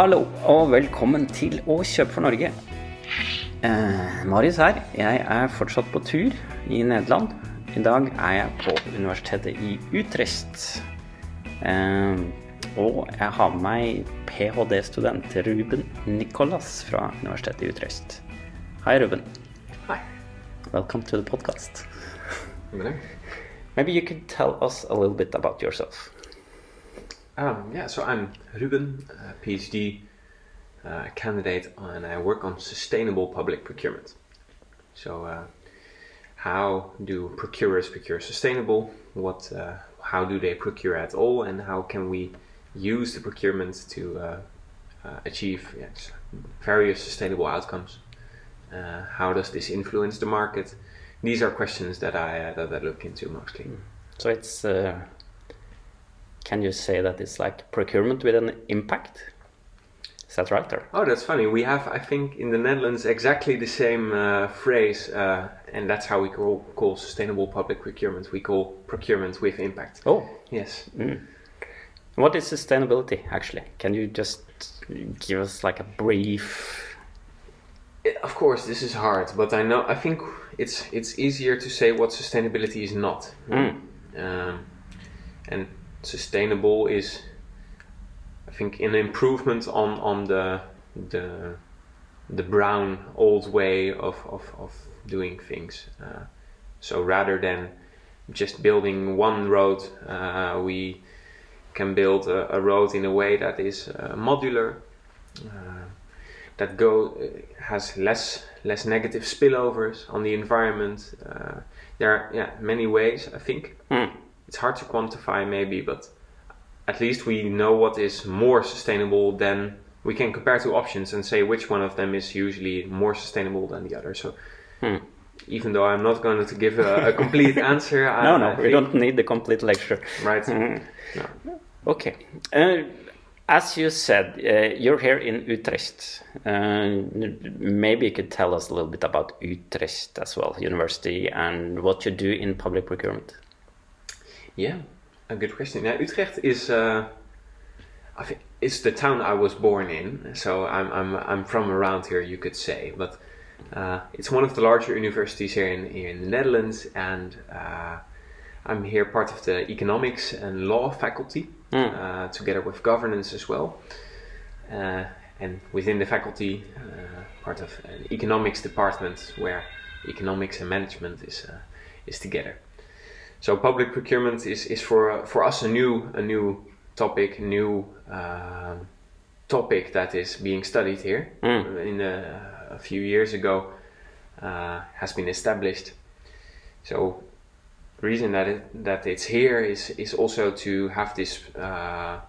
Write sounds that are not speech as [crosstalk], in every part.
Hallo og velkommen til Å kjøpe for Norge. Eh, Marius her. Jeg er fortsatt på tur i Nederland. I dag er jeg på universitetet i Utrecht. Eh, og jeg har med meg ph.d.-student Ruben Nicolas fra universitetet i Utrecht. Hei, Ruben. Hi. Welcome to the podcast. Maybe you could tell us a little bit about yourself. Um, yeah, so I'm Ruben, PhD uh, candidate, and I work on sustainable public procurement. So, uh, how do procurers procure sustainable? What, uh, how do they procure at all, and how can we use the procurement to uh, uh, achieve various sustainable outcomes? Uh, how does this influence the market? These are questions that I that I look into mostly. So it's, can you say that it's like procurement with an impact? Is that right? Or? Oh, that's funny. We have, I think, in the Netherlands exactly the same uh, phrase, uh, and that's how we call, call sustainable public procurement. We call procurement with impact. Oh, Yes. what is sustainability actually? Can you just give us like a brief? Of course, this is hard, but I know I think it's it's easier to say what sustainability is not. Mm. Um, and sustainable is, I think, an improvement on on the the the brown old way of of, of doing things. Uh, so rather than just building one road, uh, we can build a, a road in a way that is uh, modular, uh, that go uh, has less less negative spillovers on the environment. Uh, there are yeah many ways I think Mm. It's hard to quantify maybe but at least we know what is more sustainable than we can compare two options and say which one of them is usually more sustainable than the other so Hmm. even though i'm not going to give a, a complete [laughs] answer I, No, no, I we don't need the complete lecture. right Mm. No. Okay. Uh, as you said, uh, you're here in Utrecht. Uh, maybe you could tell us a little bit about Utrecht as well, university, and what you do in public procurement. Yeah, a good question. Now, Utrecht is, uh, I think, it's the town I was born in. So I'm, I'm, I'm from around here, you could say. But uh, it's one of the larger universities here in, here in the Netherlands, and uh, I'm here part of the economics and law faculty, Mm. uh, together with governance as well. Uh, and within the faculty, uh, part of an economics department where economics and management is uh, is together. So public procurement is, is for for us a new a new topic, new um, topic that is being studied here. Mm. In a, a few years ago, uh, has been established. So reason that it, that it's here is is also to have this uh,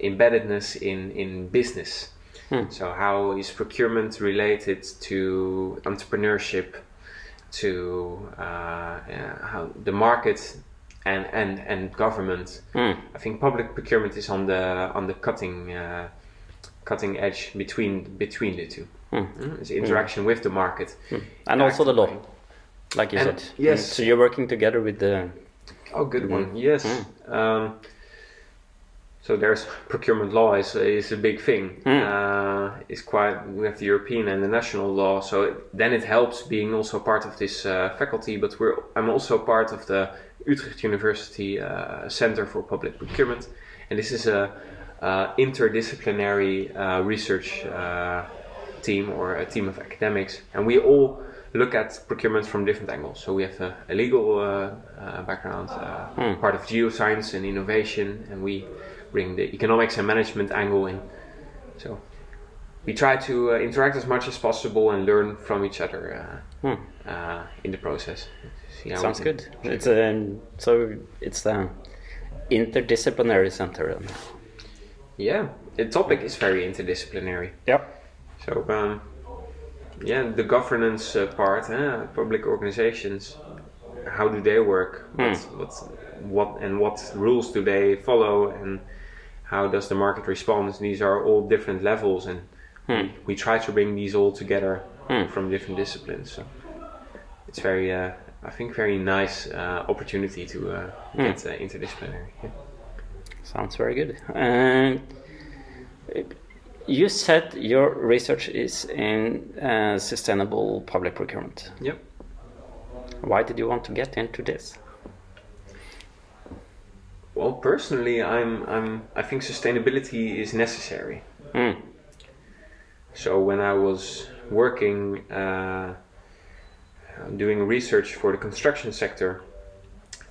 embeddedness in in business. Hmm. So how is procurement related to entrepreneurship, to uh, how the market and and and government? Mm. I think public procurement is on the on the cutting uh, cutting edge between between the two. Mm. Mm, It's interaction with the market. And also the law, like you And- said. yes. So you're working together with the. Oh, good Mhm. one. Yes. Um, so there's procurement law is is a big thing. Mm. Uh, it's quite we have the European and the national law. So it, then it helps being also part of this uh, faculty. But we're I'm also part of the Utrecht University uh, Center for Public Procurement, and this is a, uh interdisciplinary uh, research uh, team or a team of academics, and we all look at procurement from different angles. So we have a, a legal uh, uh, background, uh, Hmm. part of geoscience and innovation, and we bring the economics and management angle in. So we try to uh, interact as much as possible and learn from each other uh, Hmm. uh, in the process. See how we Sounds good. It's a so it's an interdisciplinary center. Yeah, the topic is very interdisciplinary. Yep. So, um, yeah, the governance uh, part, uh, public organizations, how do they work? What, what, what, and what rules do they follow? And how does the market respond? These are all different levels, and we, we try to bring these all together Hmm. from different disciplines. So, it's very, uh, I think, very nice uh, opportunity to uh, get uh, interdisciplinary. Yeah. Sounds very good. And you said your research is in uh, sustainable public procurement. Yep. Why did you want to get into this? Well, personally, I'm, I'm, I think sustainability is necessary. Mm. So when I was working, uh, doing research for the construction sector,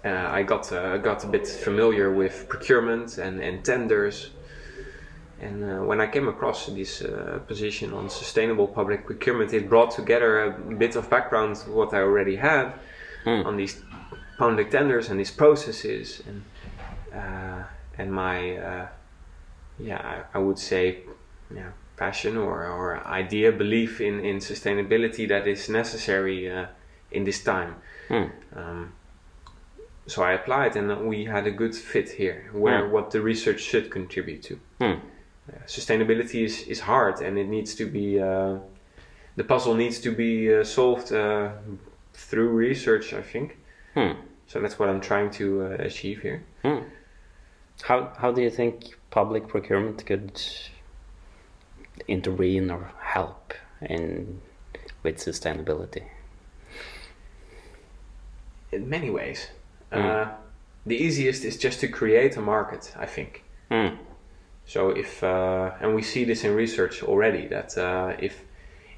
uh, I got uh, got a bit familiar with procurement and, and tenders. And uh, when I came across this uh, position on sustainable public procurement, it brought together a bit of background what I already had Mm. on these public tenders and these processes, and and my uh, yeah, I, I would say yeah, passion or, or idea, belief in, in sustainability that is necessary uh, in this time. Mm. Um, so I applied, and we had a good fit here, where Mm. what the research should contribute to. Mm. Uh, sustainability is, is hard, and it needs to be uh, the puzzle needs to be uh, solved uh, through research. I think Hmm. so. That's what I'm trying to uh, achieve here. How how do you think public procurement could intervene or help in with sustainability? In many ways, Mm. uh, the easiest is just to create a market. I think. Hmm. So if uh, and we see this in research already that uh, if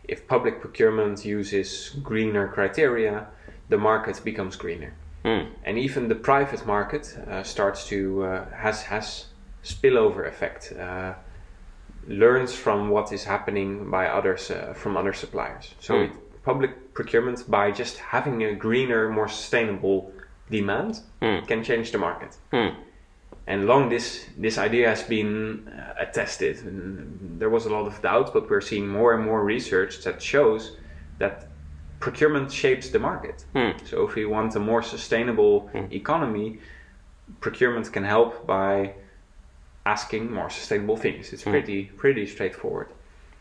if public procurement uses greener criteria, the market becomes greener, Hmm. and even the private market uh, starts to uh, has has spillover effect, uh, learns from what is happening by others uh, from other suppliers. So Mm. it, public procurement by just having a greener, more sustainable demand Mm. can change the market. Hmm. And long this this idea has been uh, attested. And there was a lot of doubt, but we're seeing more and more research that shows that procurement shapes the market. Hmm. So if we want a more sustainable economy, procurement can help by asking more sustainable things. It's pretty pretty straightforward.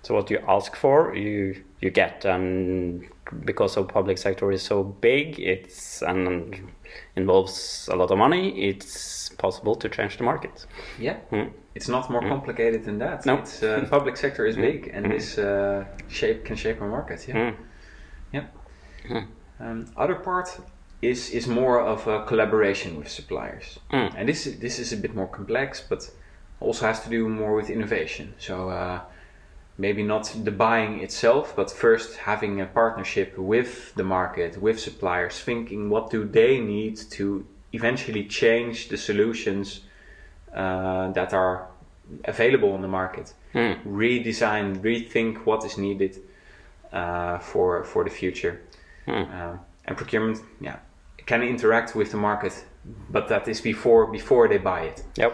So what you ask for, you you get, and because the public sector is so big, it's and involves a lot of money. It's possible to change the market. Yeah. Hmm. It's not more complicated than that. No. It's uh, public sector is big, and this uh, shape can shape our market. Yeah. Um, other part is is more of a collaboration with suppliers, Mm. and this is, this is a bit more complex, but also has to do more with innovation. So uh, maybe not the buying itself, but first having a partnership with the market, with suppliers, thinking what do they need to eventually change the solutions uh, that are available on the market Hmm. redesign, rethink what is needed uh, for for the future. Hmm. Um, and procurement, yeah, can interact with the market, but that is before before they buy it. Yep.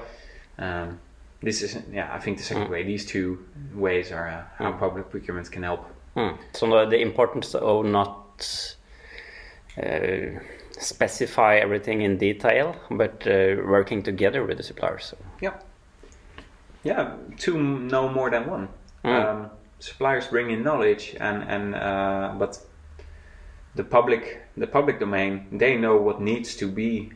Um, this is, yeah, I think the second way. These two ways are uh, how public procurement can help. Hmm. So the, the importance of not uh, specify everything in detail, but uh, working together with the suppliers. So, Yeah, yeah, two know more than one. Mm. Um, suppliers bring in knowledge, and and uh, but the public, the public domain, they know what needs to be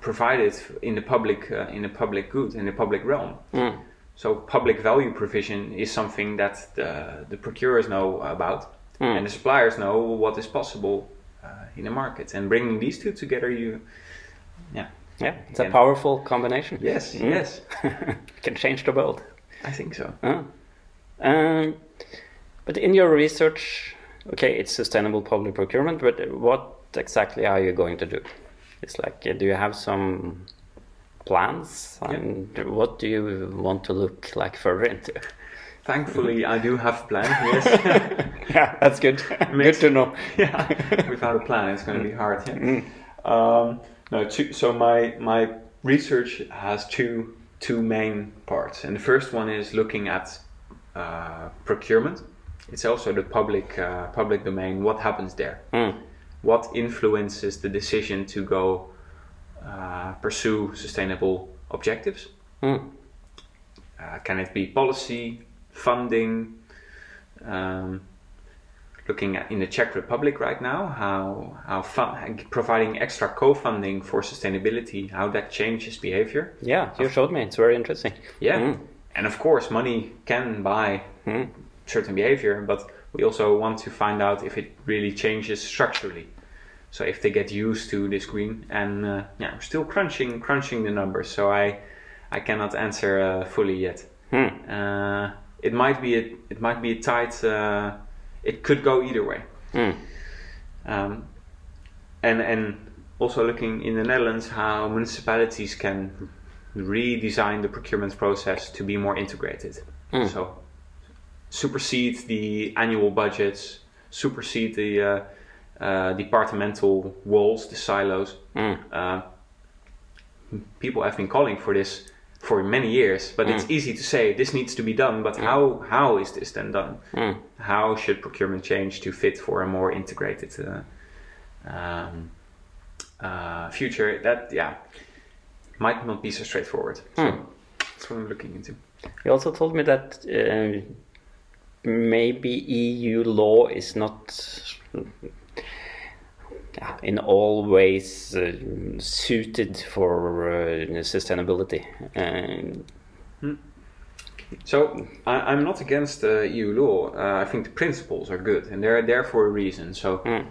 provided in the public uh, in the public good in the public realm. Hmm. So public value provision is something that the, the procurers know about, Mm. and the suppliers know what is possible uh, in the market. And bringing these two together, you, yeah, yeah, it's a powerful combination. yes, Mm. yes, [laughs] Can change the world. I think so. Ah. Um, but in your research, okay, it's sustainable public procurement, but what exactly are you going to do? It's like, uh, do you have some plans? And what do you want to look like further into? Thankfully, I do have a plan. [laughs] Yes. yeah, that's good. good to know. [laughs] yeah, without a plan, it's going to be hard. Yeah. Um, no, two, so my my research has two two main parts, and the first one is looking at uh, procurement. It's also the public uh, public domain. What happens there? Mm. What influences the decision to go uh, pursue sustainable objectives? Mm. Uh, can it be policy, funding? Um, looking at in the Czech Republic right now, how how fun, providing extra co-funding for sustainability, how that changes behavior. Yeah, you showed me. It's very interesting. Yeah, Mm. and of course, money can buy Mm. Certain behavior, but we also want to find out if it really changes structurally. So if they get used to this green, and uh, yeah, we're still crunching crunching the numbers. So I I cannot answer uh, fully yet. Mm. Uh, it might be a, it might be a tight. Uh, it could go either way. Mm. Um, and and also looking in the Netherlands how municipalities can redesign the procurement process to be more integrated. Mm. So supersede the annual budgets, supersede the uh, uh, departmental walls, the silos. Mm. Uh, people have been calling for this for many years, but it's easy to say this needs to be done. But how how is this then done? Mm. How should procurement change to fit for a more integrated uh, um, uh, future? That yeah might not be so straightforward. So Hmm. that's what I'm looking into. You also told me that uh, maybe EU law is not in all ways uh, suited for uh, sustainability. Uh, So I, I'm not against uh, EU law. Uh, I think the principles are good, and they're there for a reason. So mm,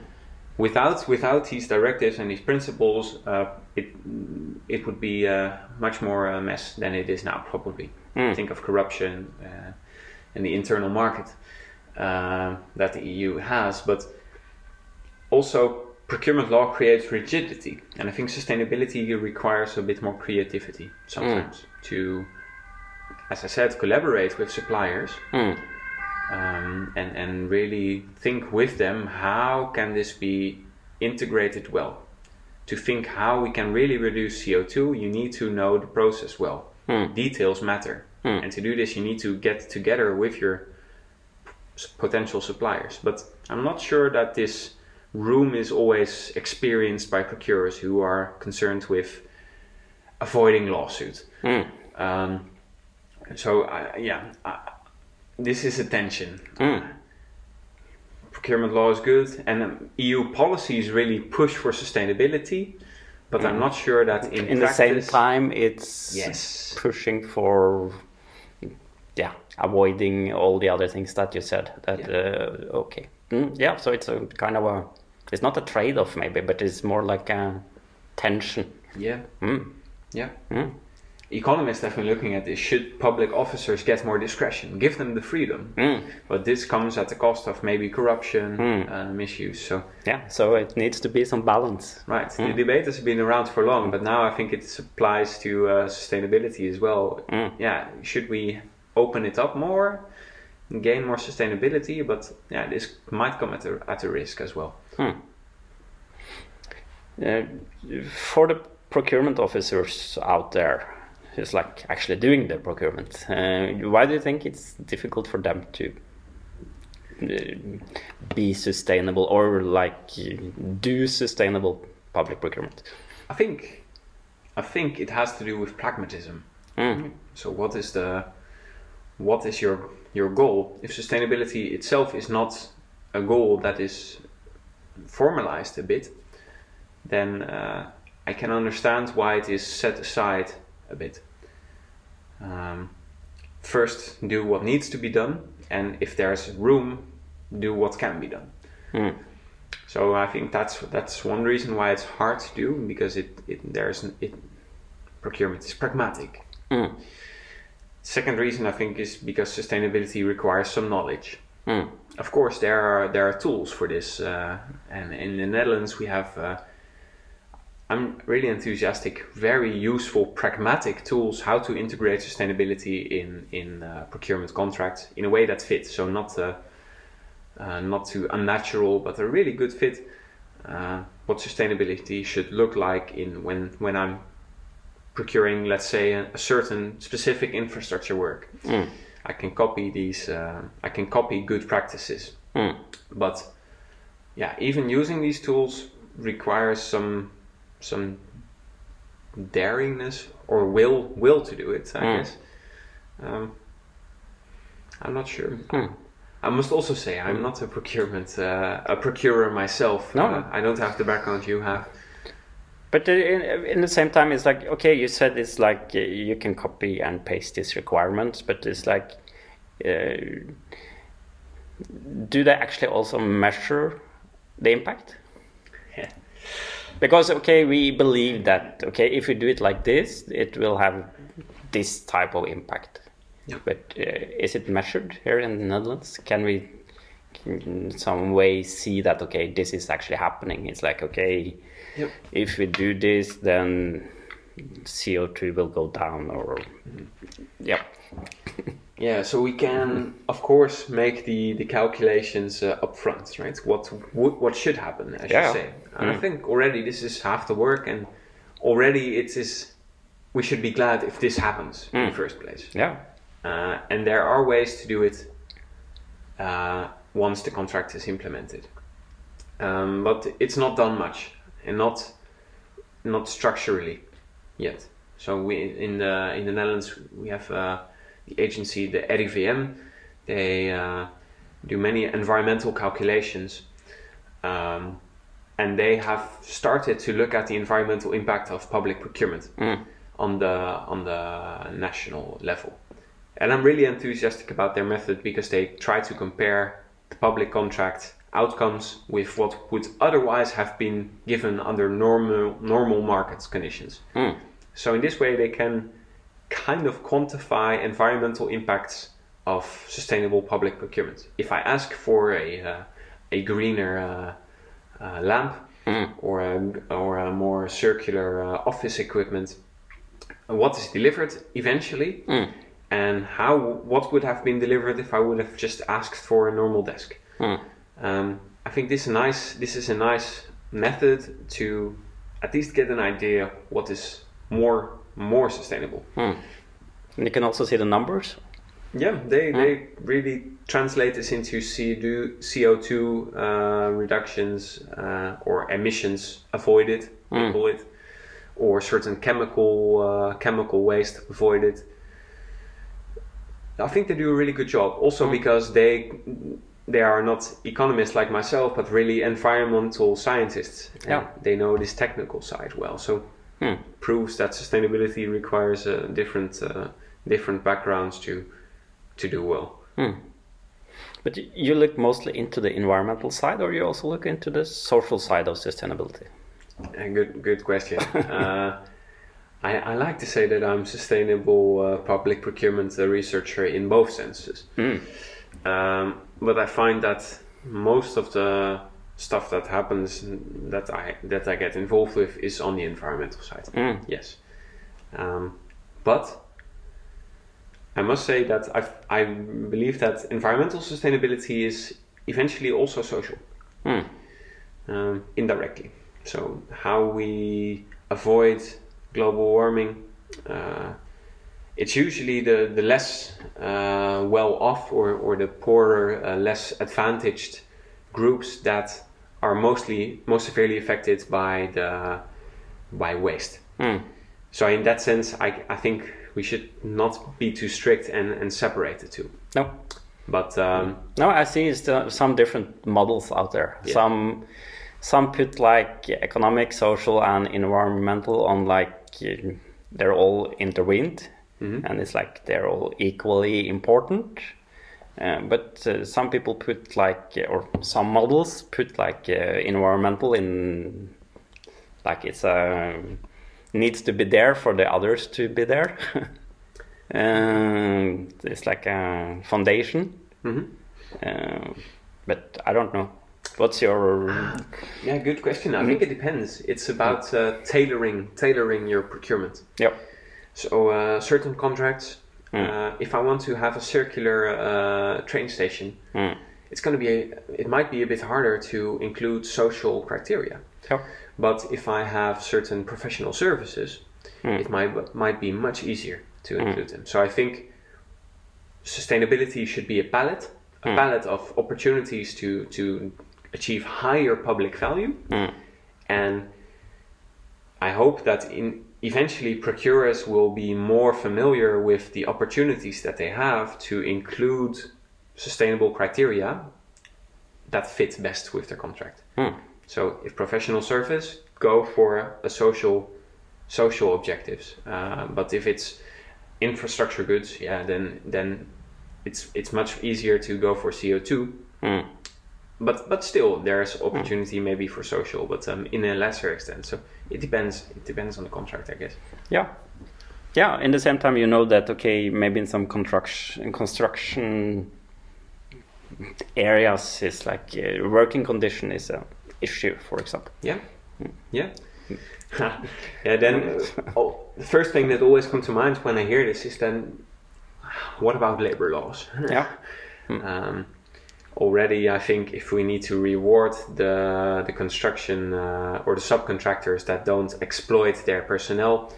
without without these directives and these principles, uh, it it would be uh, much more a mess than it is now. Probably Mm. think of corruption uh, and the internal market uh, that the EU has, but also procurement law creates rigidity, and I think sustainability requires a bit more creativity sometimes to, as I said, collaborate with suppliers mm, um, and and really think with them how can this be integrated well. To think how we can really reduce CO two, you need to know the process well. mm, Details matter, Mm. and to do this, you need to get together with your potential suppliers. But I'm not sure that this room is always experienced by procurers who are concerned with avoiding lawsuit. mm, Um, so I yeah, I, this is a tension. mm. Procurement law is good, and um, EU policies really push for sustainability. But I'm not sure that in, Mm. In the same time, it's Yes. pushing for yeah avoiding all the other things that you said. That uh, okay, mm, yeah. So it's a kind of a it's not a trade off maybe, but it's more like a tension. Yeah, Mm, yeah. mm, Economists have been looking at this. Should public officers get more discretion? Give them the freedom. mm. But this comes at the cost of maybe corruption, Mm. uh, misuse. So, Yeah. So it needs to be some balance. right, the debate has been around for long, but now I think it applies to uh, sustainability as well. Mm. Yeah, should we open it up more, gain more sustainability? But yeah, this might come at a, at a risk as well. Hmm. Uh, for the procurement officers out there who's like actually doing the procurement, uh, why do you think it's difficult for them to uh, be sustainable or like do sustainable public procurement? I think, I think it has to do with pragmatism. Mm. So, what is the, what is your your goal? If sustainability itself is not a goal that is formalized a bit, then uh, I can understand why it is set aside a bit. Um, first, do what needs to be done, and if there's room, do what can be done. Mm. So I think that's that's one reason why it's hard to do because it, it there's an, it procurement is pragmatic. Mm. Second reason I think is because sustainability requires some knowledge. Mm. Of course, there are there are tools for this, uh, and in the Netherlands we have. Uh, I'm really enthusiastic, very useful, pragmatic tools how to integrate sustainability in in uh, procurement contracts in a way that fits. So not uh, uh, not too unnatural, but a really good fit. Uh, what sustainability should look like in when when I'm procuring, let's say, a, a certain specific infrastructure work. Mm. I can copy these. Uh, I can copy good practices, Mm. but yeah, even using these tools requires some some daringness or will will to do it. I Mm. guess. Um, I'm not sure. Mm. I must also say I'm not a procurement uh, a procurer myself. No. Uh, I don't have the background you have. But in, in the same time, it's like okay, you said it's like uh, you can copy and paste these requirements, but it's like, uh, do they actually also measure the impact? Yeah. Because okay, we believe that okay, if we do it like this, it will have this type of impact. Yeah. But uh, is it measured here in the Netherlands? Can we in some way see that okay, this is actually happening? It's like okay, Yep. if we do this, then CO2 will go down, or yeah, [laughs] Yeah, so we can, of course, make the, the calculations uh, upfront, right? What would, what should happen, as Yeah. you say. And I think already this is half the work, and already it is. We should be glad if this happens in the first place. yeah, Uh, and there are ways to do it uh, once the contract is implemented. Um, but it's not done much, and not not structurally yet. So we in the in the Netherlands we have uh, the agency, the RIVM. They uh, do many environmental calculations, um, and they have started to look at the environmental impact of public procurement on the on the national level. And I'm really enthusiastic about their method because they try to compare public contract outcomes with what would otherwise have been given under normal normal market conditions. So in this way, they can kind of quantify environmental impacts of sustainable public procurement. If I ask for a uh, a greener uh, uh, lamp or a, or a more circular uh, office equipment, what is delivered eventually, and how what would have been delivered if I would have just asked for a normal desk. Um, I think this is nice. This is a nice method to at least get an idea what is more more sustainable. and you can also see the numbers. Yeah, they, they really translate this into CO2, CO2 uh, reductions uh, or emissions avoided, we call it, or certain chemical uh, chemical waste avoided. I think they do a really good job. Also mm-hmm. because they they are not economists like myself, but really environmental scientists. Yeah. they know this technical side well. So hmm. proves that sustainability requires uh, different uh, different backgrounds to to do well. Hmm. But you look mostly into the environmental side, or you also look into the social side of sustainability. A good good question. [laughs] Uh, I, I like to say that I'm sustainable uh, public procurement researcher in both senses. Um, but I find that most of the stuff that happens that I that I get involved with is on the environmental side. Yes, um, but I must say that I I believe that environmental sustainability is eventually also social, um, indirectly. So how we avoid global warming. Uh, it's usually the, the less uh, well off or, or the poorer, uh, less advantaged groups that are mostly most severely affected by the by waste. So in that sense, I, I think we should not be too strict and, and separate the two. No, But um, no, I see still some different models out there. Some some put like economic, social, and environmental on like uh, they're all intertwined, and it's like they're all equally important. Uh, but uh, some people put like, uh, or some models put like uh, environmental in, like it's a needs to be there for the others to be there. um, [laughs] it's like a foundation. Uh, but I don't know. What's your yeah, good question. I think it depends. It's about uh, tailoring tailoring your procurement. yep? So uh, certain contracts, uh, if I want to have a circular uh, train station, it's going to be a, it might be a bit harder to include social criteria. Yep. But if I have certain professional services, it might might be much easier to include them. So I think sustainability should be a palette, a palette of opportunities to to achieve higher public value, and I hope that in eventually procurers will be more familiar with the opportunities that they have to include sustainable criteria that fit best with their contract. So if professional service, go for a social social objectives. Uh, but if it's infrastructure goods, yeah, then then it's it's much easier to go for CO two. Mm. But but still, there's opportunity maybe for social, but um, in a lesser extent. So it depends. It depends on the contract, I guess. Yeah. Yeah, in the same time, you know that okay, maybe in some construction construction areas, is like uh, working condition is a issue, for example. Yeah, yeah, yeah. Then [laughs] oh, the first thing that always comes to mind when I hear this is then, what about labor laws? Yeah. [laughs] Um, already, I think if we need to reward the the construction uh, or the subcontractors that don't exploit their personnel,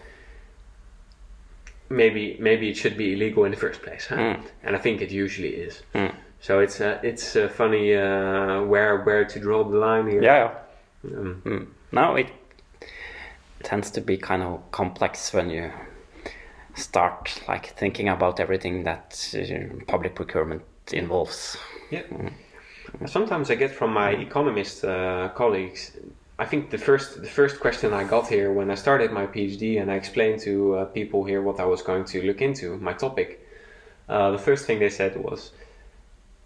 maybe maybe it should be illegal in the first place. Huh? Mm. And I think it usually is. Mm. So it's uh, it's uh, funny uh, where where to draw the line here. Yeah. Um, Mm. Now it tends to be kind of complex when you start like thinking about everything that uh, public procurement involves. Yeah. Sometimes I get from my economist uh, colleagues. I think the first the first question I got here when I started my PhD and I explained to uh, people here what I was going to look into my topic. Uh, the first thing they said was,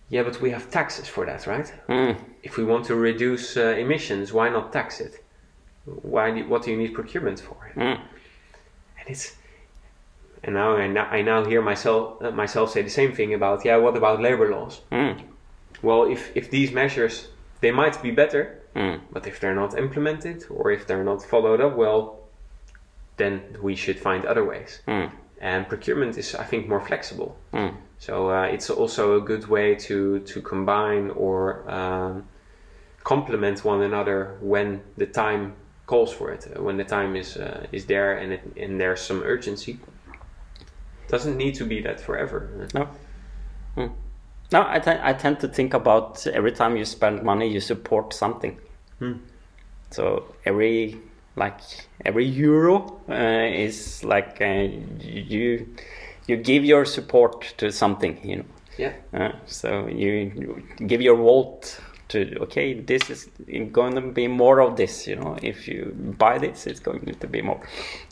"Yeah, but we have taxes for that, right? Mm. If we want to reduce uh, emissions, why not tax it? Why? Do, what do you need procurement for?" Mm. and it's and now I, now I now hear myself uh, myself say the same thing about yeah what about labor laws Mm. Well if if these measures they might be better Mm. but if they're not implemented or if they're not followed up well then we should find other ways Mm. and procurement is I think more flexible Mm. so uh, it's also a good way to to combine or um, complement one another when the time calls for it, uh, when the time is uh, is there and it, and there's some urgency. Doesn't need to be that forever. No. Mm. No, I, t- I tend to think about every time you spend money, you support something. Hmm. So every like every euro uh, is like uh, you you give your support to something, you know. Yeah, Uh, so you give your vote to okay, this is going to be more of this, you know. If you buy this, it's going to be more.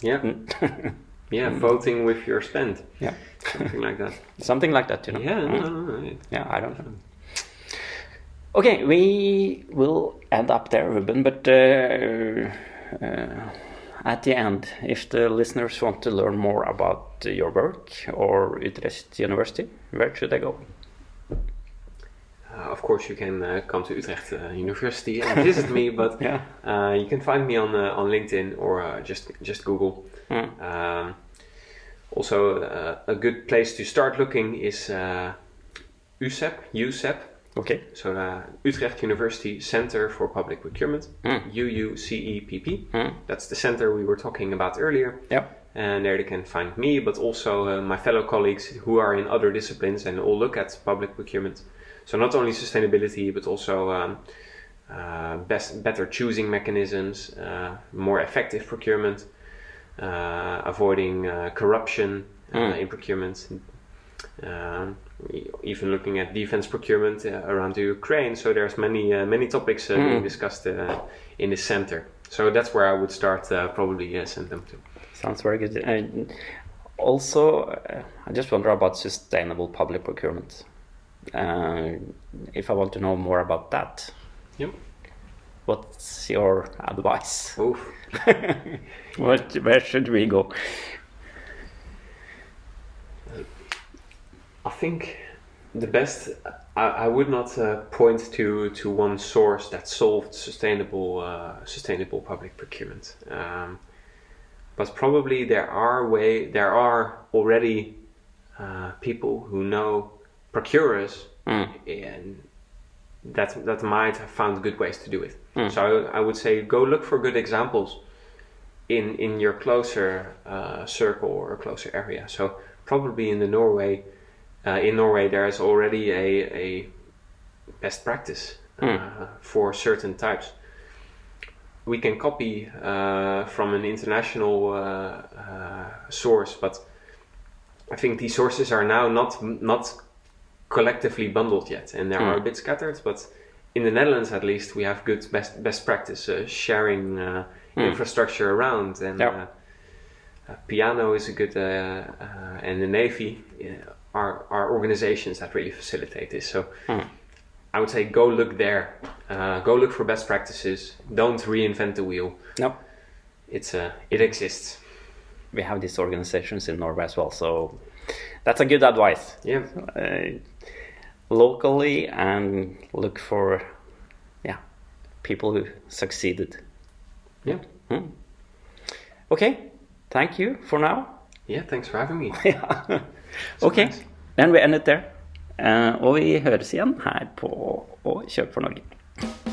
yeah, Mm. [laughs] yeah. Voting with your spend, yeah, something like that. [laughs] something like that, you know. Yeah, Mm. no, no, no. Yeah, I don't know. Okay, we will end up there, Ruben. But uh, uh, at the end, if the listeners want to learn more about your work or Utrecht University, where should they go? Uh, of course, you can uh, come to Utrecht uh, University and visit me, [laughs] but Yeah. uh, you can find me on uh, on LinkedIn or uh, just just Google. Mm. Um, also, uh, a good place to start looking is uh, UCEP, UCEP, Okay. so uh, Utrecht University Center for Public Procurement, Mm. UUCEPP. Mm. That's the center we were talking about earlier. Yeah. And there they can find me, but also my fellow colleagues who are in other disciplines and all look at public procurement. So not only sustainability, but also um, uh, best, better choosing mechanisms, uh, more effective procurement, uh, avoiding uh, corruption uh, Mm. in procurement. Um, even looking at defense procurement uh, around the Ukraine. So there's many uh, many topics uh, being Mm. discussed uh, in this center. So that's where I would start. Uh, probably uh, send them to. Sounds very good. Also, uh, I just wonder about sustainable public procurement. Uh, if I want to know more about that, Yep. what's your advice? Oof. [laughs] what, where should we go? I think the best. I, I would not uh, point to to one source that solved sustainable uh, sustainable public procurement. Um, but probably there are way there are already uh, people who know procurers Mm. and that that might have found good ways to do it. Mm. So I, I would say go look for good examples in in your closer uh, circle or closer area. So probably in the Norway, uh, in Norway there is already a a best practice uh, Mm. for certain types. We can copy uh, from an international uh, uh, source, but I think these sources are now not not collectively bundled yet, and they are Mm. a bit scattered. But in the Netherlands, at least, we have good best best practice uh, sharing uh, infrastructure around, and Yeah. uh, uh, PIANOo is a good, uh, uh, and the NEVI are are organizations that really facilitate this. So. I would say go look there, uh, go look for best practices. Don't reinvent the wheel. No, It's uh, it exists. we have these organizations in Norway as well, so that's a good advice. Yeah, Uh, locally and look for, yeah, people who succeeded. yeah, Okay, thank you for now. yeah. Thanks for having me. [laughs] Ja. [laughs] ok, then we end it there. Eh, og vi høres igjen her på Å kjøpe for Norge.